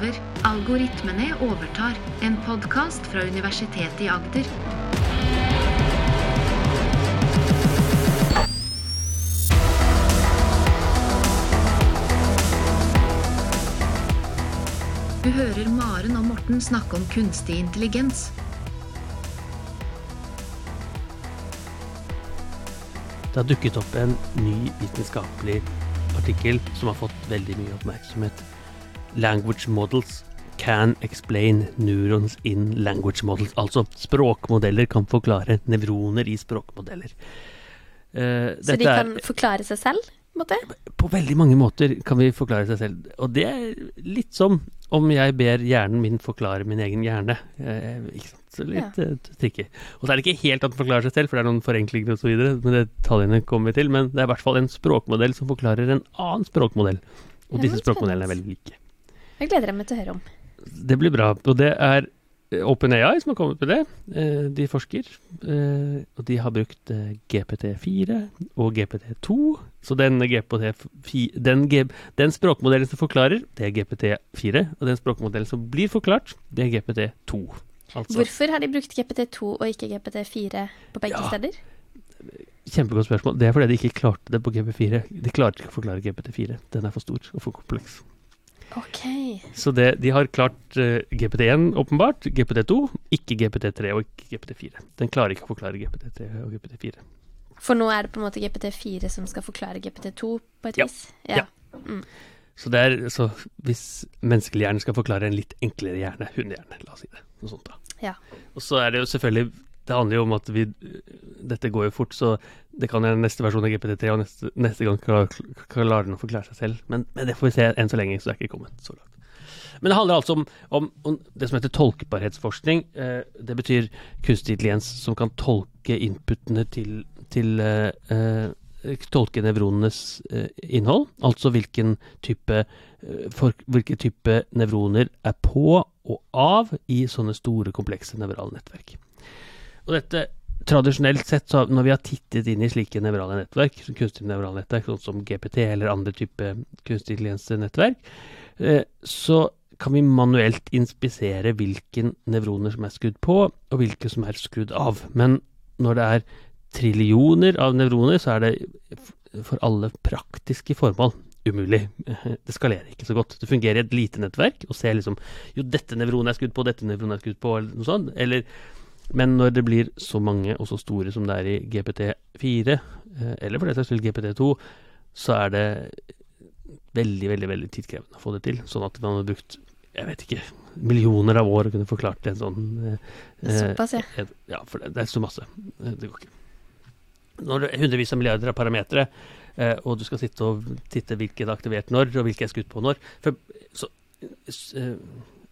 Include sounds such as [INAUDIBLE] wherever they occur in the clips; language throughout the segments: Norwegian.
over. Algoritmene overtar. En podkast fra Universitetet i Agder. Du hører Maren og Morten snakke om kunstig intelligens. Det har dukket opp en ny vitenskapelig artikkel som har fått veldig mye oppmerksomhet. Language models can explain neurons in language models. Altså språkmodeller kan forklare nevroner i språkmodeller. Eh, Så de er- kan forklare seg selv? på måte? På veldig mange måter kan vi forklare seg selv. Og det er litt som om jeg ber hjernen min forklare min egen hjerne. Eh, ikke sant? Så litt ja. tricky. Og så er det ikke helt at den forklarer seg selv, for det er noen forenklinger osv. Men detaljene kommer vi til. Men det er i hvert fall en språkmodell som forklarer en annen språkmodell. Og disse språkmodellene er veldig like. Jeg gleder meg til å høre om. Det blir bra. Og det er eh, OpenAI som har kommet med det. Eh, De forsker, eh, og de har brukt eh, GPT4 og GPT2. Så den, GPT, den, den språkmodellen som forklarer, det er GPT4. Og den språkmodellen som blir forklart, det er GPT2. Altså, Hvorfor har de brukt GPT2 og ikke GPT4 på begge Ja. steder? Kjempegodt spørsmål. Det er fordi de ikke klarte det på GPT4. De klarte ikke å forklare GPT4. Den er for stor og for kompleks. Ok. Så det, de har klart uh, GPT1 åpenbart, GPT2, ikke GPT3 og ikke GPT4. Den klarer ikke å forklare GPT3 og GPT4. For nå er det på en måte GPT4 som skal forklare GPT2 på et Ja. vis? Ja. Så, det er, så hvis menneskelig hjerne skal forklare en litt enklere hjerne, hundehjerne, la oss si det, noe sånt da. Ja. Og så er det jo selvfølgelig, det handler jo om at vi, dette går jo fort, så det kan være neste versjon av GPT3, og neste, neste gang klar- klarer den å forklare seg selv. Men, men det får vi se enn så lenge, så det er ikke kommet så langt. Men det handler altså om, om, om det som heter tolkbarhetsforskning. Eh, det betyr kunstig intelligens som kan tolke inputene til, til eh, eh, Tolke nevronenes eh, innhold. Altså hvilken type, eh, for, hvilke type nevroner er på og av i sånne store, komplekse nevrale nettverk. Og dette Tradisjonelt sett, så når vi har tittet inn i slike nevrale nettverk, som kunstig nevrale nettverk, sånn som GPT eller andre type kunstig intelligens-nettverk, eh, så kan vi manuelt inspisere hvilke nevroner som er skrudd på, og hvilke som er skrudd av. Men når det er trillioner av nevroner, så er det for alle praktiske formål umulig. [LAUGHS] Det skalerer ikke så godt. Det fungerer i et lite nettverk, og ser liksom Jo, dette nevronet er skrudd på, dette nevronet er skrudd på, eller noe sånt. Eller men når det blir så mange og så store som det er i GPT4, eh, eller for det saks skyld GPT2, så er det veldig, veldig veldig tidkrevende å få det til. Sånn at man har brukt jeg vet ikke, millioner av år å kunne forklart en sånn eh, Såpass, ja. eh, Ja, for det, det er så masse. Eh, Det går ikke. Når det er hundrevis av milliarder av parametere, eh, og du skal sitte og titte hvilket er aktivert når, og hvilket er skutt på når for, så, eh,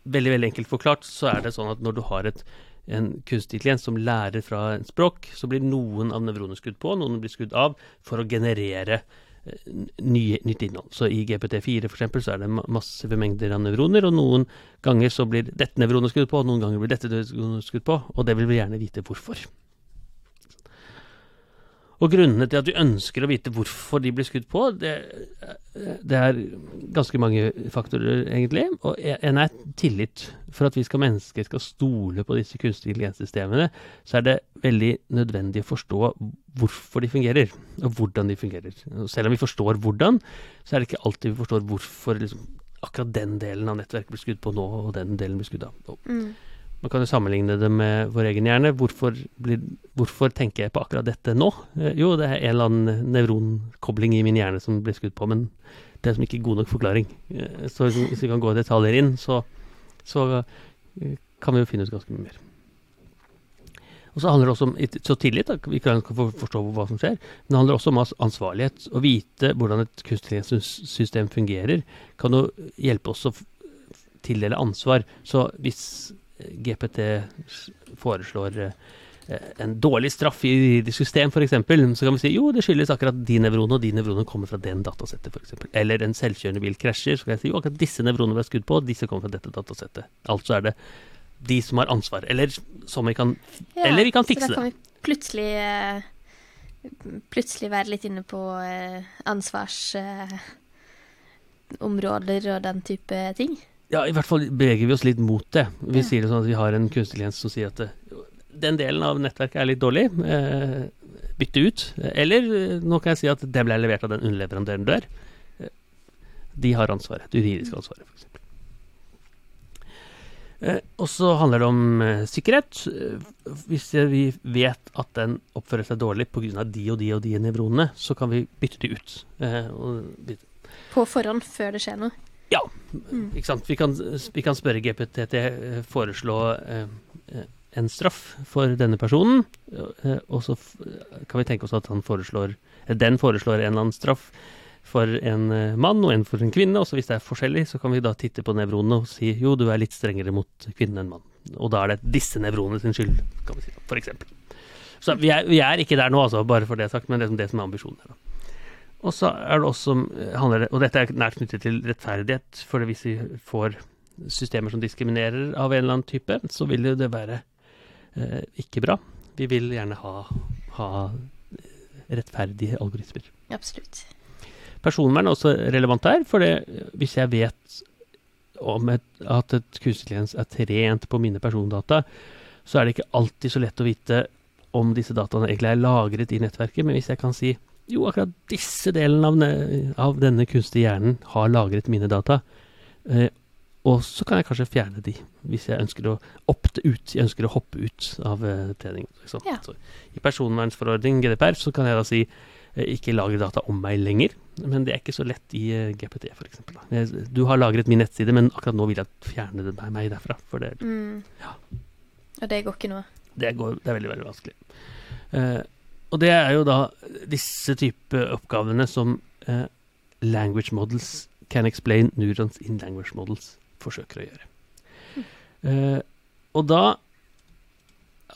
Veldig, veldig enkelt forklart så er det sånn at når du har et en kunstig intelligens som lærer fra en språk, så blir noen av nevronene skudd på, noen blir skudd av, for å generere eh, nye, nytt innhold. Så i GPT4 for eksempel, så er det ma- massive mengder av nevroner, og noen ganger så blir dette nevronet skudd på, og noen ganger blir dette skutt på, og det vil vi gjerne vite hvorfor. Og grunnene til at vi ønsker å vite hvorfor de blir skudd på, det, det er ganske mange faktorer, egentlig. Og en er tillit. For at vi skal mennesker skal stole på disse kunstige intelligenssystemene, så er det veldig nødvendig å forstå hvorfor de fungerer, og hvordan de fungerer. Og selv om vi forstår hvordan, så er det ikke alltid vi forstår hvorfor liksom, akkurat den delen av nettverket blir skudd på nå, og den delen blir skudd av. Mm. Man kan jo sammenligne det med vår egen hjerne. Hvorfor, blir, hvorfor tenker jeg på akkurat dette nå? Eh, jo, det er en eller annen nevronkobling i min hjerne som blir skutt på, men det er som ikke god nok forklaring. Eh, så hvis vi kan gå detaljer inn, så, så eh, kan vi jo finne ut ganske mye mer. Og så handler det også om så tillit, da. vi kan for- forstå hva som skjer. Men det handler også om ansvarlighet. Å vite hvordan et kunstig fungerer, kan jo hjelpe oss å tildele ansvar. Så hvis GPT foreslår eh, en dårlig straff i juridisk system, f.eks., så kan vi si jo, det skyldes akkurat de nevronene, og de nevronene kommer fra den datasettet, f.eks. Eller en selvkjørende bil krasjer, så kan jeg si jo, akkurat disse nevronene ble skudd på, disse kommer fra dette datasettet. Altså er det de som har ansvar. Eller som vi kan Ja, Eller vi kan så da kan det. vi plutselig eh, Plutselig være litt inne på eh, ansvarsområder og den type ting. Ja, i hvert fall beveger vi oss litt mot det. Vi Ja. sier det sånn at vi har en kunstig intelligens som sier at eh, den delen av nettverket er litt dårlig, eh, bytte ut. Eller eh, nå kan jeg si at det ble levert av den underleverandøren der. De har ansvaret, det juridiske ansvaret, f.eks. Eh, og så handler det om eh, sikkerhet. Hvis vi vet at den oppfører seg dårlig pga. de og de og de nevronene, så kan vi bytte de ut. Eh, bytte På forhånd, før det skjer noe. Mm. Vi kan, vi kan spørre GPT eh, foreslå eh, eh, en straff for denne personen, eh, og så kan vi tenke oss at foreslår, den foreslår en eller annen straff for en mann og en for en kvinne, og så hvis det er forskjellig, så kan vi da titte på nevronene og si jo, du er litt strengere mot kvinnen enn mann. Og da er det disse nevronene sin skyld, kan vi si, for eksempel. Så vi er, vi er ikke der nå, altså, bare for det sagt, men det er det som er ambisjonen her. da. Og så er det også eh, handler det, Og dette er nært knyttet til rettferdighet, for hvis vi får systemer som diskriminerer av en eller annen type, så vil jo det være eh, ikke bra. Vi vil gjerne ha, ha rettferdige algoritmer. Absolutt. Personvern er også relevant her, for det, hvis jeg vet om et, at et kunstig er trent på mine persondata, så er det ikke alltid så lett å vite om disse dataene egentlig er lagret i nettverket. Men hvis jeg kan si jo, akkurat disse delene av, av denne kunstige hjernen har lagret mine data, eh, og så kan jeg kanskje fjerne de, hvis jeg ønsker å opte ut, jeg ønsker å hoppe ut av eh, trening. Ikke? Ja. I personvernsforordning, GDPR, så kan jeg da si eh, ikke lagre data om meg lenger. Men det er ikke så lett i eh, GPT, f.eks. Du har lagret min nettside, men akkurat nå vil jeg fjerne det meg- derfra. For det, Mm. Og det går ikke nå. det, går, det er veldig, veldig vanskelig. Eh, og det er jo da disse type oppgavene som eh, language models can explain neurons in language models forsøker å gjøre. Eh, og da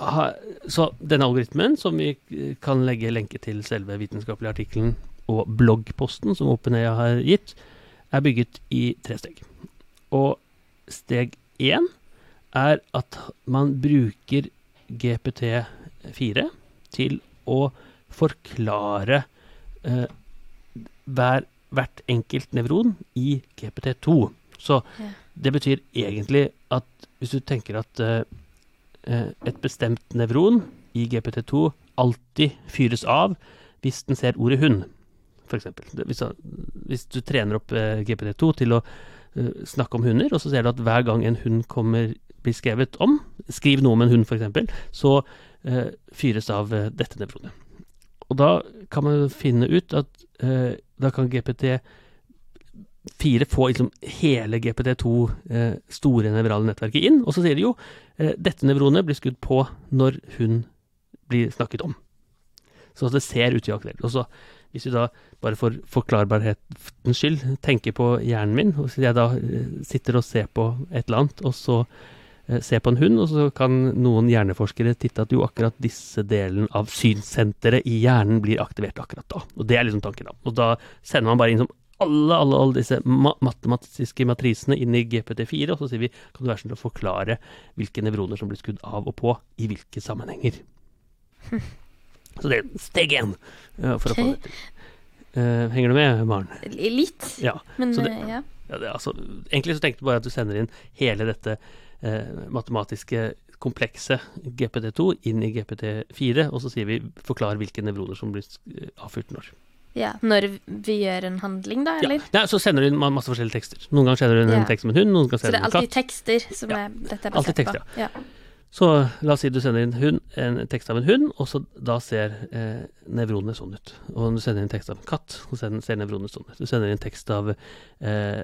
ha, Så denne algoritmen, som vi eh, kan legge lenke til selve vitenskapelige artikkelen og bloggposten som OpenAI har gitt, er bygget i tre steg. Og steg én er at man bruker GPT4 til å forklare eh, hver, hvert enkelt nevron i GPT2. Så Ja. det betyr egentlig at hvis du tenker at eh, eh, et bestemt nevron i GPT2 alltid fyres av hvis den ser ordet hund, f.eks. Hvis, hvis du trener opp eh, GPT2 til å eh, snakke om hunder, og så ser du at hver gang en hund kommer, blir skrevet om, skriv noe om en hund f.eks., så eh, fyres av eh, dette nevronet. Og da kan man finne ut at eh, da kan GPT 4 få liksom hele GPT2 eh, store nevrale nettverket inn, og så sier de jo eh, dette nevronet blir skudd på når hun blir snakket om. Så det ser ut i aktuelt. Og så hvis vi da bare for forklarbarhetens skyld tenker på hjernen min, og så jeg da eh, sitter og ser på et eller annet, og så eh, ser på en hund, og så kan noen hjerneforskere titte at jo akkurat disse delen av synssenteret i hjernen blir aktivert akkurat da. Og det er liksom tanken da. Og da sender man bare inn som alle, alle, alle disse ma matematiske matrisene inn i GPT4, og så sier vi kan du være snill å forklare hvilke nevroner som blir skudd av og på i hvilke sammenhenger. [LAUGHS] Så det er steg én ja, for å få det til. Eh, henger du med, Maren? Litt, Ja. men så det- eh, ja. Ja, det, altså, egentlig så tenkte jeg bare at du sender inn hele dette eh, matematiske komplekset GPT2 inn i GPT4, og så sier vi forklar hvilke nevroner som blir eh, avfyrt når. ja. Når vi gjør en handling, da, Ja. eller? Nei, så sender du inn masse forskjellige tekster. Noen ganger sender du inn en tekst om en hund, noen ganger Så det er alltid tekster som Ja. er, dette er Alltid basert tekster, på. Ja. Så la oss si du sender inn hund, en tekst av en hund, og så da ser eh, nevronene sånn ut. Og du sender inn tekst av en katt, og så ser nevronene sånn ut. Du sender inn tekst av eh,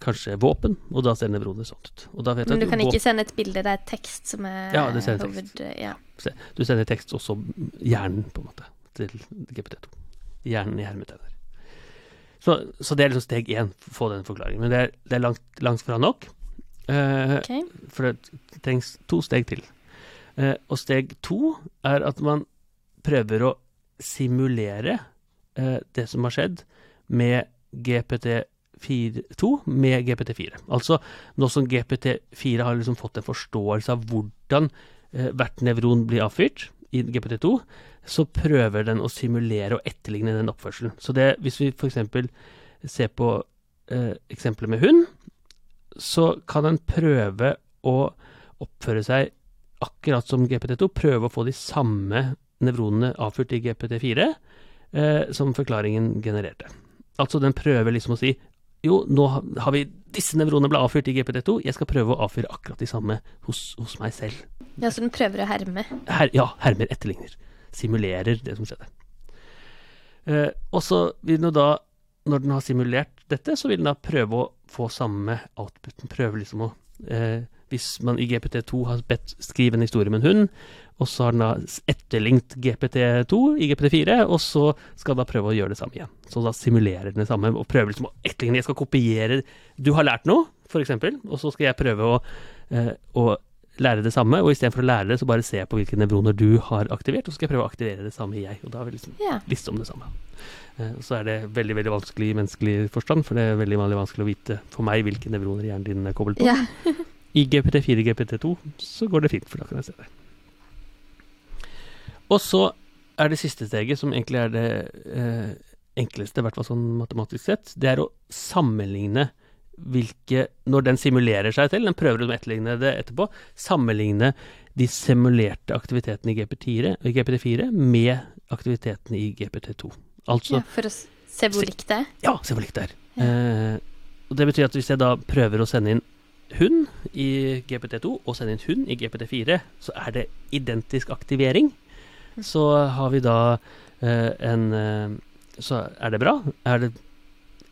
kanskje våpen, og da ser nevronene sånn ut. Og da vet Men du at kan ikke sende et bilde, det er tekst som er Ja, du sender tekst. Ja. Du sender tekst også hjernen, på en måte, til GPT2. Hjernen i hermetegner. Så, så det er liksom steg én, få den forklaringen. Men det er, det er langt, langt fra nok. Eh, Ok. For det trengs to steg til. Eh, og steg to er at man prøver å simulere eh, det som har skjedd, med GPT-2 med GPT4. Altså nå som GPT4 har liksom fått en forståelse av hvordan hvert nevron blir avfyrt i GPT2, så prøver den å simulere og etterligne den oppførselen. Så det, hvis vi f.eks. ser på eh, eksempelet med hund, så kan en prøve å oppføre seg akkurat som GPT2, prøve å få de samme nevronene avført i GPT4 eh, som forklaringen genererte. Altså den prøver liksom å si jo, nå har vi disse nevronene ble avfyrt i GPT2, jeg skal prøve å avfyre akkurat de samme hos, hos meg selv. Ja, så den prøver å herme. Her, ja, hermer, etterligner. Simulerer det som skjedde. Eh, og så vil den jo da, når den har simulert dette, så vil den da prøve å få samme outputen. Prøve liksom å eh, Hvis man i GPT2 har bedt skrive en historie med en hund, og så har den da etterlignet GPT2 i GPT4, og så skal den da prøve å gjøre det samme igjen. Så da simulerer den det samme, og prøver liksom å etterligne. Jeg skal kopiere Du har lært noe, f.eks., og så skal jeg prøve å, eh, å lære det samme, og istedenfor å lære det, så bare se på hvilke nevroner du har aktivert, og så skal jeg prøve å aktivere det samme i jeg. Og da har vi liksom yeah. liste om det samme. Eh, og så er det veldig veldig vanskelig i menneskelig forstand, for det er veldig veldig vanskelig å vite for meg hvilke nevroner hjernen din er koblet på. Yeah. [LAUGHS] I GPT4 GPT2 så går det fint, for da kan jeg se det. Og så er det siste steget, som egentlig er det eh, enkleste, i hvert fall sånn matematisk sett, det er å sammenligne hvilke Når den simulerer seg til, den prøver å etterligne det etterpå, sammenligne de simulerte aktivitetene i GPT4, GPT4 med aktivitetene i GPT2. Altså ja. For å se hvor likt det er. ja, se hvor likt det er. Eh, og det betyr at hvis jeg da prøver å sende inn hund i GPT2 og sende inn hund i GPT4, så er det identisk aktivering. Så har vi da eh, en eh, Så er det bra. Er det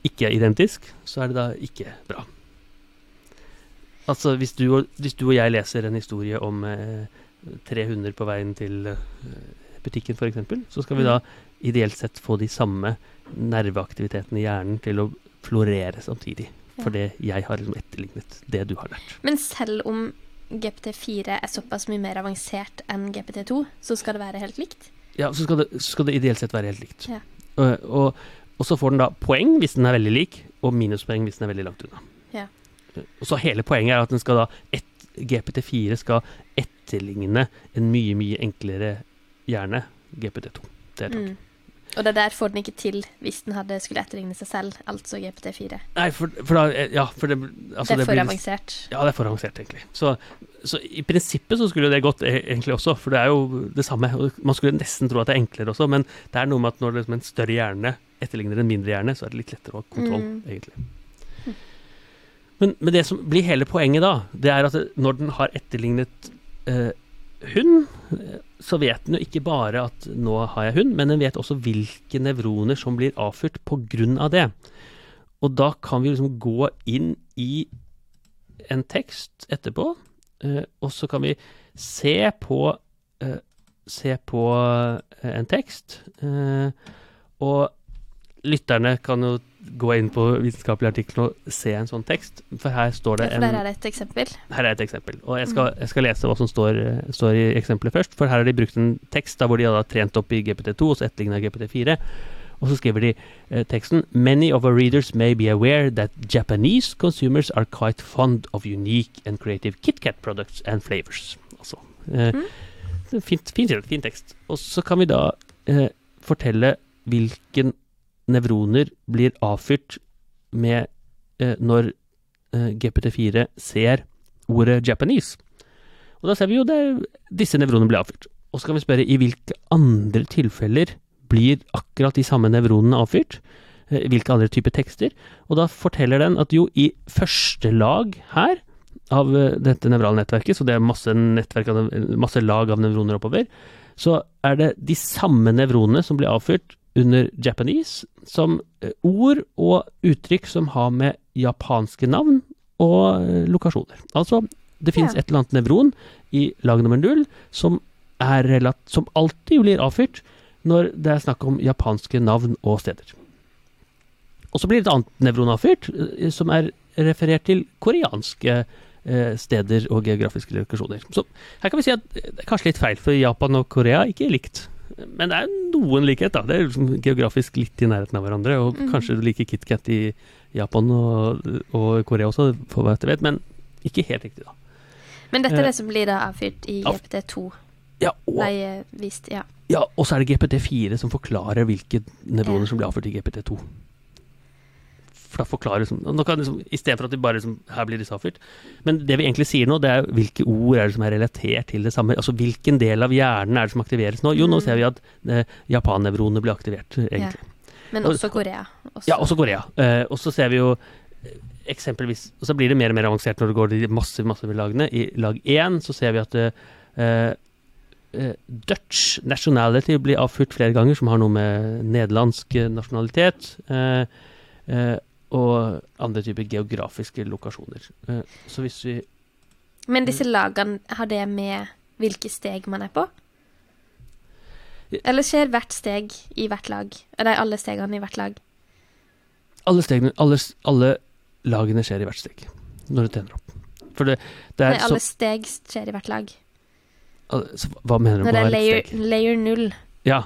ikke identisk, så er det da ikke bra. Altså hvis du og, hvis du og jeg leser en historie om eh, tre hunder på veien til eh, butikken f.eks., så skal vi da ideelt sett få de samme nerveaktivitetene i hjernen til å florere samtidig. Ja. det jeg har liksom etterlignet det du har lært. Men selv om GPT4 er såpass mye mer avansert enn GPT2, så skal det være helt likt? Ja, så skal det, så skal det ideelt sett være helt likt. Ja. Og, og, og så får den da poeng hvis den er veldig lik, og minuspoeng hvis den er veldig langt unna. Ja. Og så hele poenget er at den skal da et, GPT4 skal etterligne en mye, mye enklere hjerne, GPT2. Det er. Mm. Og det der får den ikke til hvis den hadde skulle etterligne seg selv, altså GPT4. Nei, for, for da Ja, for det altså det er for blir- avansert. Ja, det er for avansert, egentlig. Så, så i prinsippet så skulle det gått e- egentlig også, for det er jo det samme. Man skulle nesten tro at det er enklere også, men det er noe med at når det er en større hjerne etterligner en mindre hjerne, så er det litt lettere å ha kontroll, Mm. egentlig. Men, men det som blir hele poenget da, det er at når den har etterlignet eh, hund, eh, så vet den jo ikke bare at nå har jeg hund, men den vet også hvilke nevroner som blir avført på grunn av det. Og da kan vi liksom gå inn i en tekst etterpå, eh, og så kan vi se på eh, Se på eh, en tekst, eh, og lytterne kan jo gå inn på vitenskapelige artikler og se en sånn tekst, for her står det Ja, for en der er det et eksempel. her er et eksempel. Og jeg skal, jeg skal lese hva som står, står i eksempelet først. For her har de brukt en tekst da hvor de hadde trent opp i GPT2 og så etterligna GPT4. Og så skriver de eh, teksten Many of our readers may be aware that Japanese consumers are quite fond of unique and creative KitKat products and flavors. Altså, eh, Mm. fint, fint, fin tekst. Og så kan vi da eh, fortelle hvilken nevroner blir avfyrt med eh, når eh, GPT4 ser ordet Japanese. Og da ser vi jo det disse nevronene blir avfyrt. Og så kan vi spørre i hvilke andre tilfeller blir akkurat de samme nevronene avfyrt? Eh, hvilke andre typer tekster? Og da forteller den at jo, i første lag her av eh, dette nevrale nettverket, så det er masse, nettverk masse lag av nevroner oppover, så er det de samme nevronene som blir avfyrt under Japanese, som eh, ord og uttrykk som har med japanske navn og eh, lokasjoner. Altså, det finnes Ja. et eller annet nevron i lag nummer null som, som alltid blir avfyrt når det er snakk om japanske navn og steder. Og så blir det et annet nevron avfyrt, eh, som er referert til koreanske steder og geografiske lokasjoner. Så her kan vi si at det er kanskje litt feil, for Japan og Korea er ikke likt. Men det er noen likhet, da. Det er liksom geografisk litt i nærheten av hverandre. Og Mhm. kanskje du liker KitKat i Japan og, og Korea også, for hva jeg vet. Men ikke helt riktig, da. Men dette er Eh, det som blir da avfyrt i av- GPT2. Ja, og, Nei, eh, vist, ja. ja, og så er det GPT4 som forklarer hvilke nevroner som blir avført i GPT2. For da forklarer liksom, nå kan liksom Istedenfor at de bare liksom Her blir disse avfyrt. Men det vi egentlig sier nå, det er hvilke ord er det som er relatert til det samme. Altså hvilken del av hjernen er det som aktiveres nå? Jo, nå Mm. ser vi at eh, japannevronene blir aktivert, egentlig. egentlig. Men også Korea. Også. Ja, også Korea. Eh, og så ser vi jo eh, eksempelvis Og så blir det mer og mer avansert når det går de massive, massive lagene. I lag én så ser vi at eh, eh, Dutch nationality blir avfyrt flere ganger, som har noe med nederlandsk eh, nasjonalitet. eh, eh, og andre typer geografiske lokasjoner. Eh, så hvis vi Men disse lagene, har det med hvilke steg man er på? Eller skjer hvert steg i hvert lag? Eller alle stegene i hvert lag? Alle stegene alle, alle lagene skjer i hvert steg når du trener opp. For det, det er Nei, alle så, steg skjer i hvert lag. alle- så Hva mener du Når med det er er layer, layer null. Ja,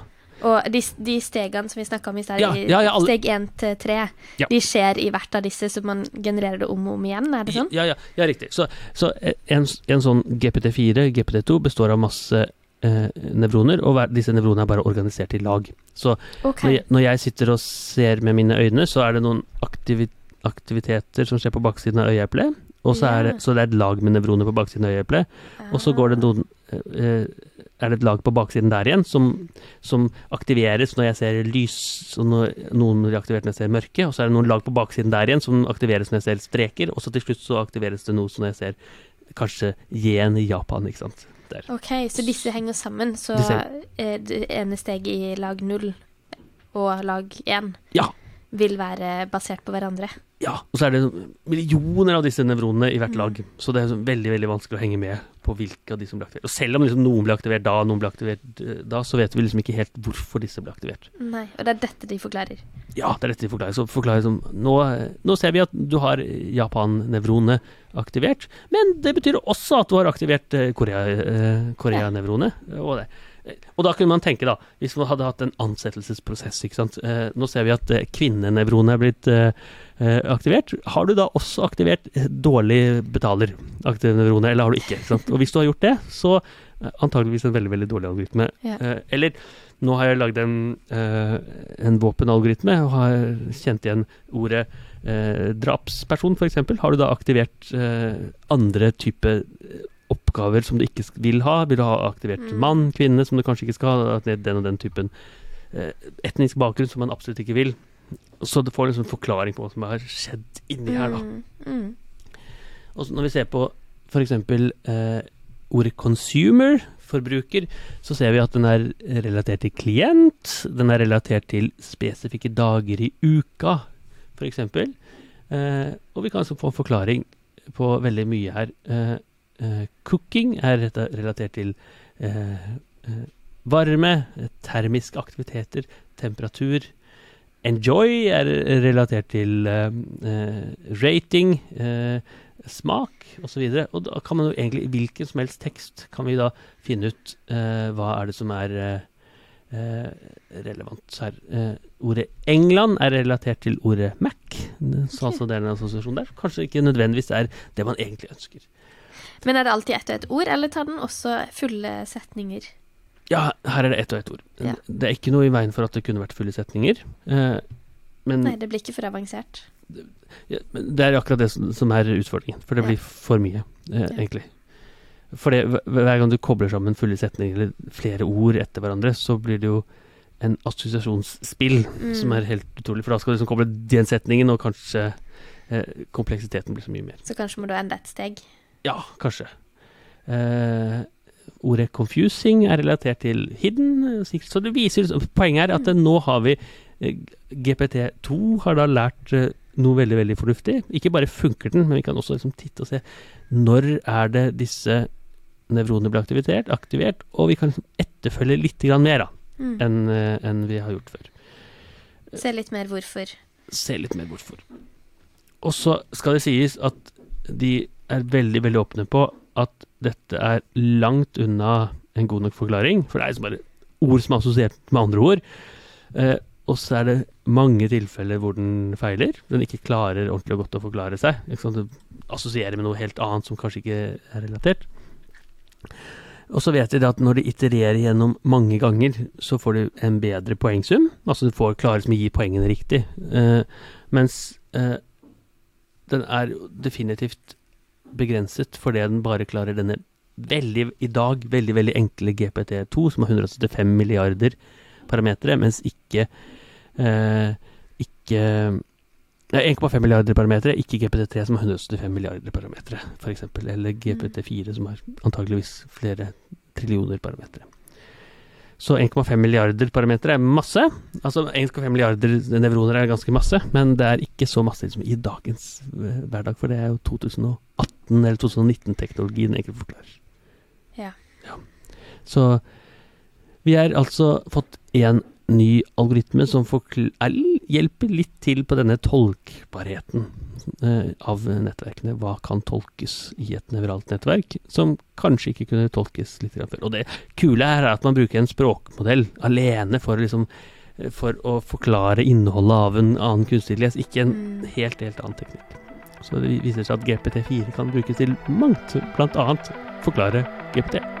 Og de, de stegene som vi snakka om i stad, Ja, ja, alle- steg én til tre, de skjer i hvert av disse, så man genererer det om og om igjen, er det sånn? Ja, ja, ja riktig. Så, så en, en sånn GPT4, GPT2, består av masse eh, nevroner, og hver, disse nevronene er bare organisert i lag. Så okay. når, jeg, når jeg sitter og ser med mine øyne, så er det noen aktivi aktiviteter som skjer på baksiden av øyeeplet, og så er, det, så det er et lag med nevroner på baksiden av øyeeplet, og så går det Ah. noen eh, er det et lag på baksiden der igjen som, som aktiveres når jeg ser lys, og når, noen blir aktivert når jeg ser mørke, og så er det noen lag på baksiden der igjen som aktiveres når jeg ser streker, og så til slutt så aktiveres det noe som når jeg ser kanskje yen i Japan, ikke sant. Der. Ok, så disse henger sammen, så eh, det ene steget i lag null og lag én Ja. vil være basert på hverandre. Ja, og så er det millioner av disse nevronene i hvert Mm. lag, så det er veldig veldig vanskelig å henge med på hvilke av de som ble aktivert. Og selv om liksom noen ble aktivert da, noen ble aktivert eh, da, så vet vi liksom ikke helt hvorfor disse ble aktivert. Nei, og det er dette de forklarer. Ja, det er dette de forklarer. Så forklarer som nå, nå ser vi at du har Japan-nevronet aktivert, men det betyr også at du har aktivert eh, Korea- eh, Korea-nevronet. og det. Eh, Og da kunne man tenke, da, hvis man hadde hatt en ansettelsesprosess, ikke sant. Eh, nå ser vi at eh, kvinnenevronet er blitt aktivert. Har du da også aktivert dårlig betaler, aktive eller har du ikke? ikke sant? Og hvis du har gjort det, så antageligvis en veldig, veldig dårlig algoritme. Ja. Eller nå har jeg lagd en, en våpenalgoritme og har kjent igjen ordet eh, drapsperson, f.eks. Har du da aktivert eh, andre type oppgaver som du ikke vil ha? Vil du ha aktivert Mm. mann, kvinne, som du kanskje ikke skal ha? Den og den typen eh, etnisk bakgrunn som man absolutt ikke vil. Så du får en sånn forklaring på hva som har skjedd inni her, da. Mm, mm. Og når vi ser på f.eks. Eh, ordet consumer, forbruker, så ser vi at den er relatert til klient. Den er relatert til spesifikke dager i uka, f.eks. Eh, og vi kan altså få en forklaring på veldig mye her. Eh, cooking er relatert til eh, eh, varme, eh, termiske aktiviteter, temperatur. Enjoy er relatert til eh, eh, rating, eh, smak osv. Og, så og da kan man jo egentlig, i hvilken som helst tekst, kan vi da finne ut eh, hva er det som er eh, eh, relevant her. Eh, ordet England er relatert til ordet Mac, så altså det er en assosiasjon der. Kanskje ikke nødvendigvis er det man egentlig ønsker. Men er det alltid ett og ett ord, eller tar den også fulle setninger? Ja, her er det ett og ett ord. Ja. Det er ikke noe i veien for at det kunne vært fulle setninger. Eh, men Nei, det blir ikke for avansert. Ja, det er akkurat det som, som er utfordringen, for det Ja. blir for mye, eh, Ja. egentlig. For det, hver gang du kobler sammen fulle setninger eller flere ord etter hverandre, så blir det jo en assosiasjonsspill Mm. som er helt utrolig. For da skal du liksom koble den setningen, og kanskje eh, kompleksiteten blir så mye mer. Så kanskje må du enda et steg. Ja, kanskje. Eh, ordet 'confusing' er relatert til 'hidden'. eh. Så det viser Poenget er at eh, nå har vi eh, GPT2 har da lært noe veldig, veldig fornuftig. Ikke bare funker den, men vi kan også liksom titte og se når er det disse nevronene blir aktivert, aktivert, og vi kan liksom etterfølge litt mer Mm. enn en vi har gjort før. Se litt mer hvorfor. Se litt mer hvorfor. Og så skal det sies at de er veldig, veldig åpne på at dette er langt unna en god nok forklaring, for det er liksom bare ord som er assosiert med andre ord. Eh, og så er det mange tilfeller hvor den feiler. Den ikke klarer ordentlig og godt å forklare seg. Ikke assosierer med noe helt annet som kanskje ikke er relatert. Og så vet de at når de itererer gjennom mange ganger, så får du en bedre poengsum. Altså du får klarer som å gi poengene riktig. Eh, mens eh, den er definitivt begrenset fordi den bare klarer denne veldig, i dag veldig, veldig enkle GPT2, som har 175 milliarder parametere, mens ikke eh, ikke 1,5 milliarder parametere, ikke GPT3 som har 175 milliarder parametere, f.eks. Eller GPT4 som har antageligvis flere trillioner parametere. Så 1,5 milliarder parametere er masse. Altså 1,5 milliarder nevroner er ganske masse, men det er ikke så masse som i dagens uh, hverdag, for det er jo 2018- eller 2019-teknologien egentlig forklarer. Ja. ja. Så vi har altså fått én ny algoritme som hjelper litt til på denne tolkbarheten eh, av nettverkene. Hva kan tolkes i et nevralt nettverk, som kanskje ikke kunne tolkes litt før. Og det kule her er at man bruker en språkmodell alene for, liksom, eh, for å forklare innholdet av en annen kunstig les, ikke en Mm. helt, helt annen teknikk. Så det viser seg at GPT4 kan brukes til mangt, annet forklare GPT.